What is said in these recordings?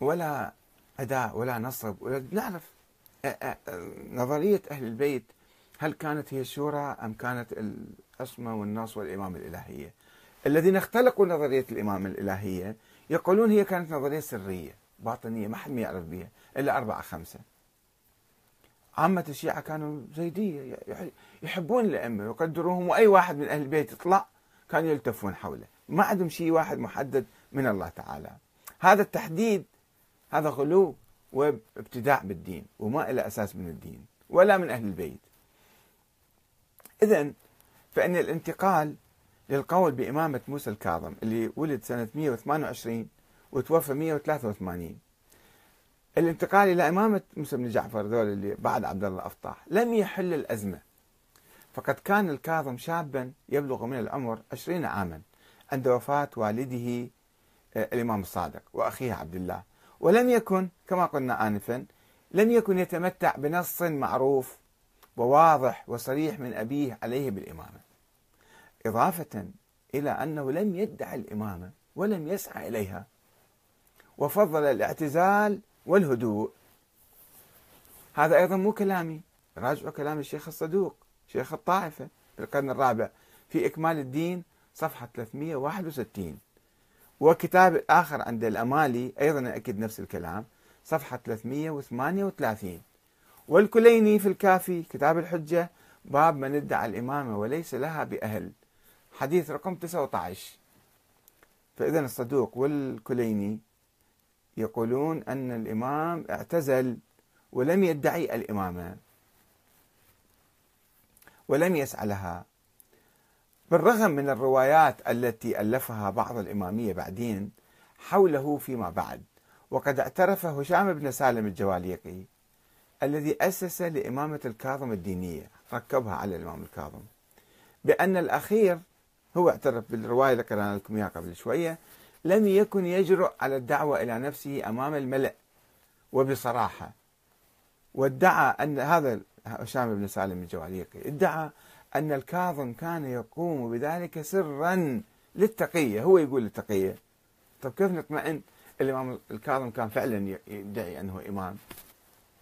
ولا أداء ولا نصب ولا نعرف. نظرية أهل البيت هل كانت هي الشورى أم كانت العصمة والنص والإمام الإلهية؟ الذين اختلقوا نظرية الإمام الإلهية يقولون هي كانت نظرية سرية باطنية ما حد يعرف بها إلا أربعة خمسة. عامة الشيعة كانوا زيدية يحبون الأئمة ويقدروهم وأي واحد من أهل البيت يطلع كانوا يلتفون حوله. ما عندهم شيء واحد محدد من الله تعالى. هذا التحديد هذا غلو وابتداع بالدين وما إلى أساس من الدين ولا من أهل البيت. إذا فإن الانتقال للقول بإمامة موسى الكاظم اللي ولد سنة 128 وتوفى 183 الانتقال إلى إمامة موسى بن جعفر ذول اللي بعد عبد الله الأفطاح لم يحل الأزمة. فقد كان الكاظم شابا يبلغ من العمر عشرين عاما عند وفاة والده آه، الإمام الصادق وأخيه عبد الله. ولم يكن كما قلنا آنفا لم يكن يتمتع بنص معروف وواضح وصريح من أبيه عليه بالإمامة. إضافة إلى أنه لم يدعي الإمامة ولم يسعى إليها وفضل الاعتزال والهدوء. هذا أيضا مو كلامي راجعوا كلام الشيخ الصدوق شيخ الطائفة في القرن الرابع في إكمال الدين صفحة 361 وكتاب آخر عند الأمالي أيضا يأكد نفس الكلام صفحة 338 والكليني في الكافي كتاب الحجة باب من ادعى الإمامة وليس لها بأهل. حديث رقم 19 فإذا الصدوق والكليني يقولون أن الإمام اعتزل ولم يدعي الإمامة ولم يسعى لها. بالرغم من الروايات التي ألفها بعض الإمامية بعدين حوله فيما بعد. وقد اعترف هشام بن سالم الجواليقي الذي أسس لإمامة الكاظم الدينية ركبها على الإمام الكاظم بأن الأخير هو اعترف بالرواية اللي قرأنا لكم إياها قبل شوية لم يكن يجرؤ على الدعوة إلى نفسه أمام الملأ. وبصراحة وادعى أن هذا هشام بن سالم الجواليقي ادعى أن الكاظم كان يقوم بذلك سرا للتقية. هو يقول التقية طيب كيف نطمئن؟ الإمام الكاظم كان فعلا يدعي أنه إمام.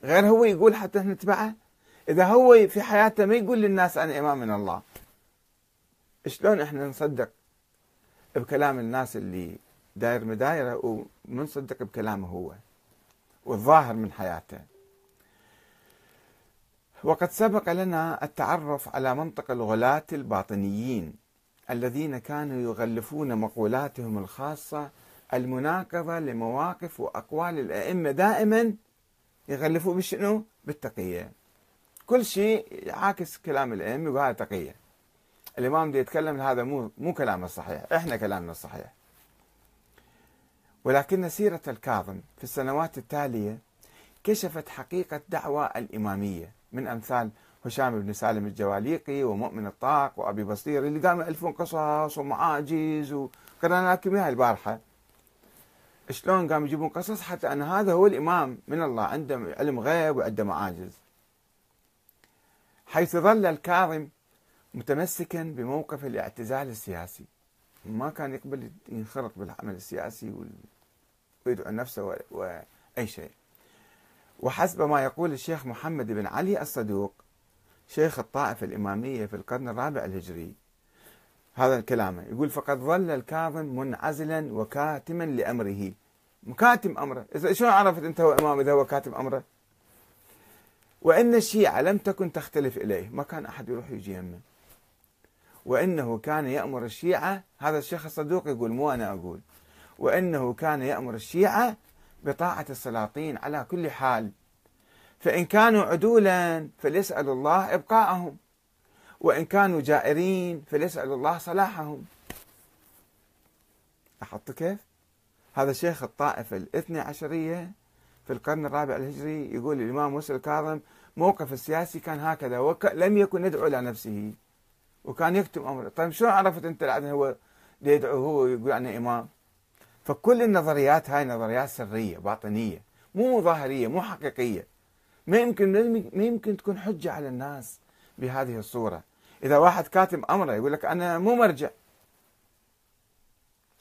غير هو يقول حتى نتبعه؟ إذا هو في حياته ما يقول للناس أنا إمام من الله. شلون إحنا نصدق بكلام الناس اللي داير مدايرة ونصدق بكلامه هو والظاهر من حياته؟ وقد سبق لنا التعرف على منطق الغلاة الباطنيين الذين كانوا يغلفون مقولاتهم الخاصة المناقضة لمواقف وأقوال الأئمة دائما يغلفوا بشنو؟ بالتقية. كل شيء عاكس كلام الأئمة وهذا تقية. الإمام دي يتكلم هذا مو مو كلامه الصحيح إحنا كلامنا الصحيح. ولكن سيرة الكاظم في السنوات التالية كشفت حقيقة دعوى الإمامية. من أمثال هشام بن سالم الجواليقي ومؤمن الطاق وأبي بصير اللي قاموا يألفون قصص ومعاجز وقرأنا لكم إياها البارحة. شلون قاموا يجيبون قصص؟ حتى أن هذا هو الإمام من الله عنده علم غيب وعنده معاجز. حيث ظل الكاظم متمسكا بموقف الاعتزال السياسي. ما كان يقبل ينخرط بالعمل السياسي ويدعو نفسه وأي شيء. وحسب ما يقول الشيخ محمد بن علي الصدوق شيخ الطائفة الإمامية في القرن الرابع الهجري. هذا الكلام يقول فقد ظل الكاظم منعزلا وكاتما لأمره. مكاتم أمره. إذا شلون عرفت أنت هو إمام إذا هو كاتم أمره؟ وإن الشيعة لم تكن تختلف إليه ما كان أحد يروح يجي يمه وإنه كان يأمر الشيعة هذا الشيخ الصدوق يقول مو أنا أقول. وإنه كان يأمر الشيعة بطاعة السلاطين على كل حال. فإن كانوا عدولا فليسأل الله إبقاءهم. وإن كانوا جائرين فليسأل الله صلاحهم. لاحظت كيف؟ هذا شيخ الطائفة الاثنى عشرية في القرن الرابع الهجري يقول الإمام موسى الكاظم موقف السياسي كان هكذا ولم يكن يدعو إلى نفسه. وكان يكتم أمره. طيب شلون عرفت أنت هو يدعو هو يقول أنا إمام. فكل النظريات هاي نظريات سرية باطنية مو ظاهرية مو حقيقية. ما يمكن ما يمكن تكون حجة على الناس بهذه الصورة. إذا واحد كاتب أمره يقول لك أنا مو مرجع.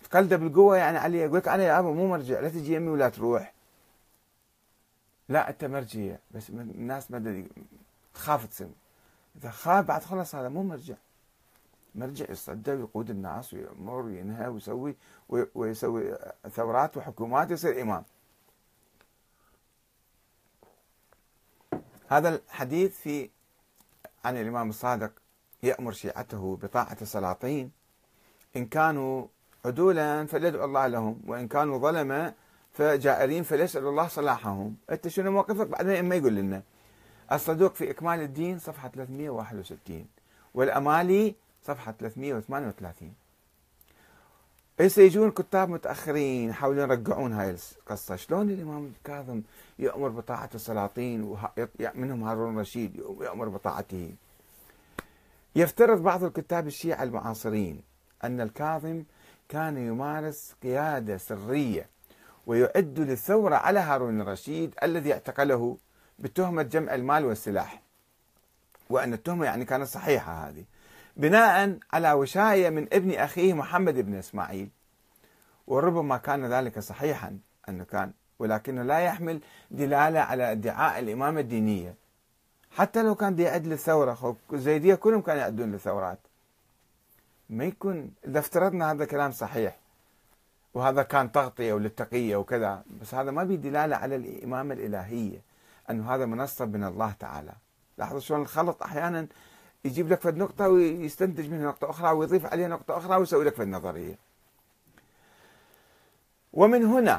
تقلده بالقوة يعني عليه يقول لك أنا يا أبا مو مرجع لا تجي يمي ولا تروح. لا أنت مرجية بس الناس ما تخاف تسم إذا خاف بعد خلص هذا مو مرجع. مرجع يصدق ويقود الناس ويأمر وينهى ويسوي ويسوي ثورات وحكومات يصير إمام. هذا الحديث في عن الإمام الصادق يأمر شيعته بطاعة السلاطين. إن كانوا عدولا فليدعو الله لهم وإن كانوا ظلمة فجائرين فليسأل الله صلاحهم. أنت شنو موقفك؟ بعدين ما يقول لنا. الصدوق في إكمال الدين صفحة 361 والأمالي صفحة 338 هسه يجون كتاب متأخرين يحاولون يرجعون هاي القصة. شلون الإمام الكاظم يأمر بطاعة السلاطين ومنهم هارون الرشيد يأمر بطاعته؟ يفترض بعض الكتاب الشيعة المعاصرين أن الكاظم كان يمارس قيادة سرية ويعد للثورة على هارون الرشيد الذي اعتقله بتهمة جمع المال والسلاح. وأن التهمة يعني كانت صحيحة هذه. بناء على وشاية من ابن أخيه محمد بن إسماعيل. وربما كان ذلك صحيحا أنه كان ولكنه لا يحمل دلالة على ادعاء الإمامة الدينية. حتى لو كان يعد للثورة الزيدية كلهم كانوا يعدون للثورات ما يكون إذا افترضنا هذا كلام صحيح وهذا كان تغطية وللتقية وكذا بس هذا ما بي دلالة على الإمامة الإلهية أنه هذا منصب من الله تعالى. لاحظوا شلون الخلط أحيانا يجيب لك فد نقطة ويستنتج منها نقطة أخرى ويضيف عليها نقطة أخرى ويسوي لك فد نظرية ومن هنا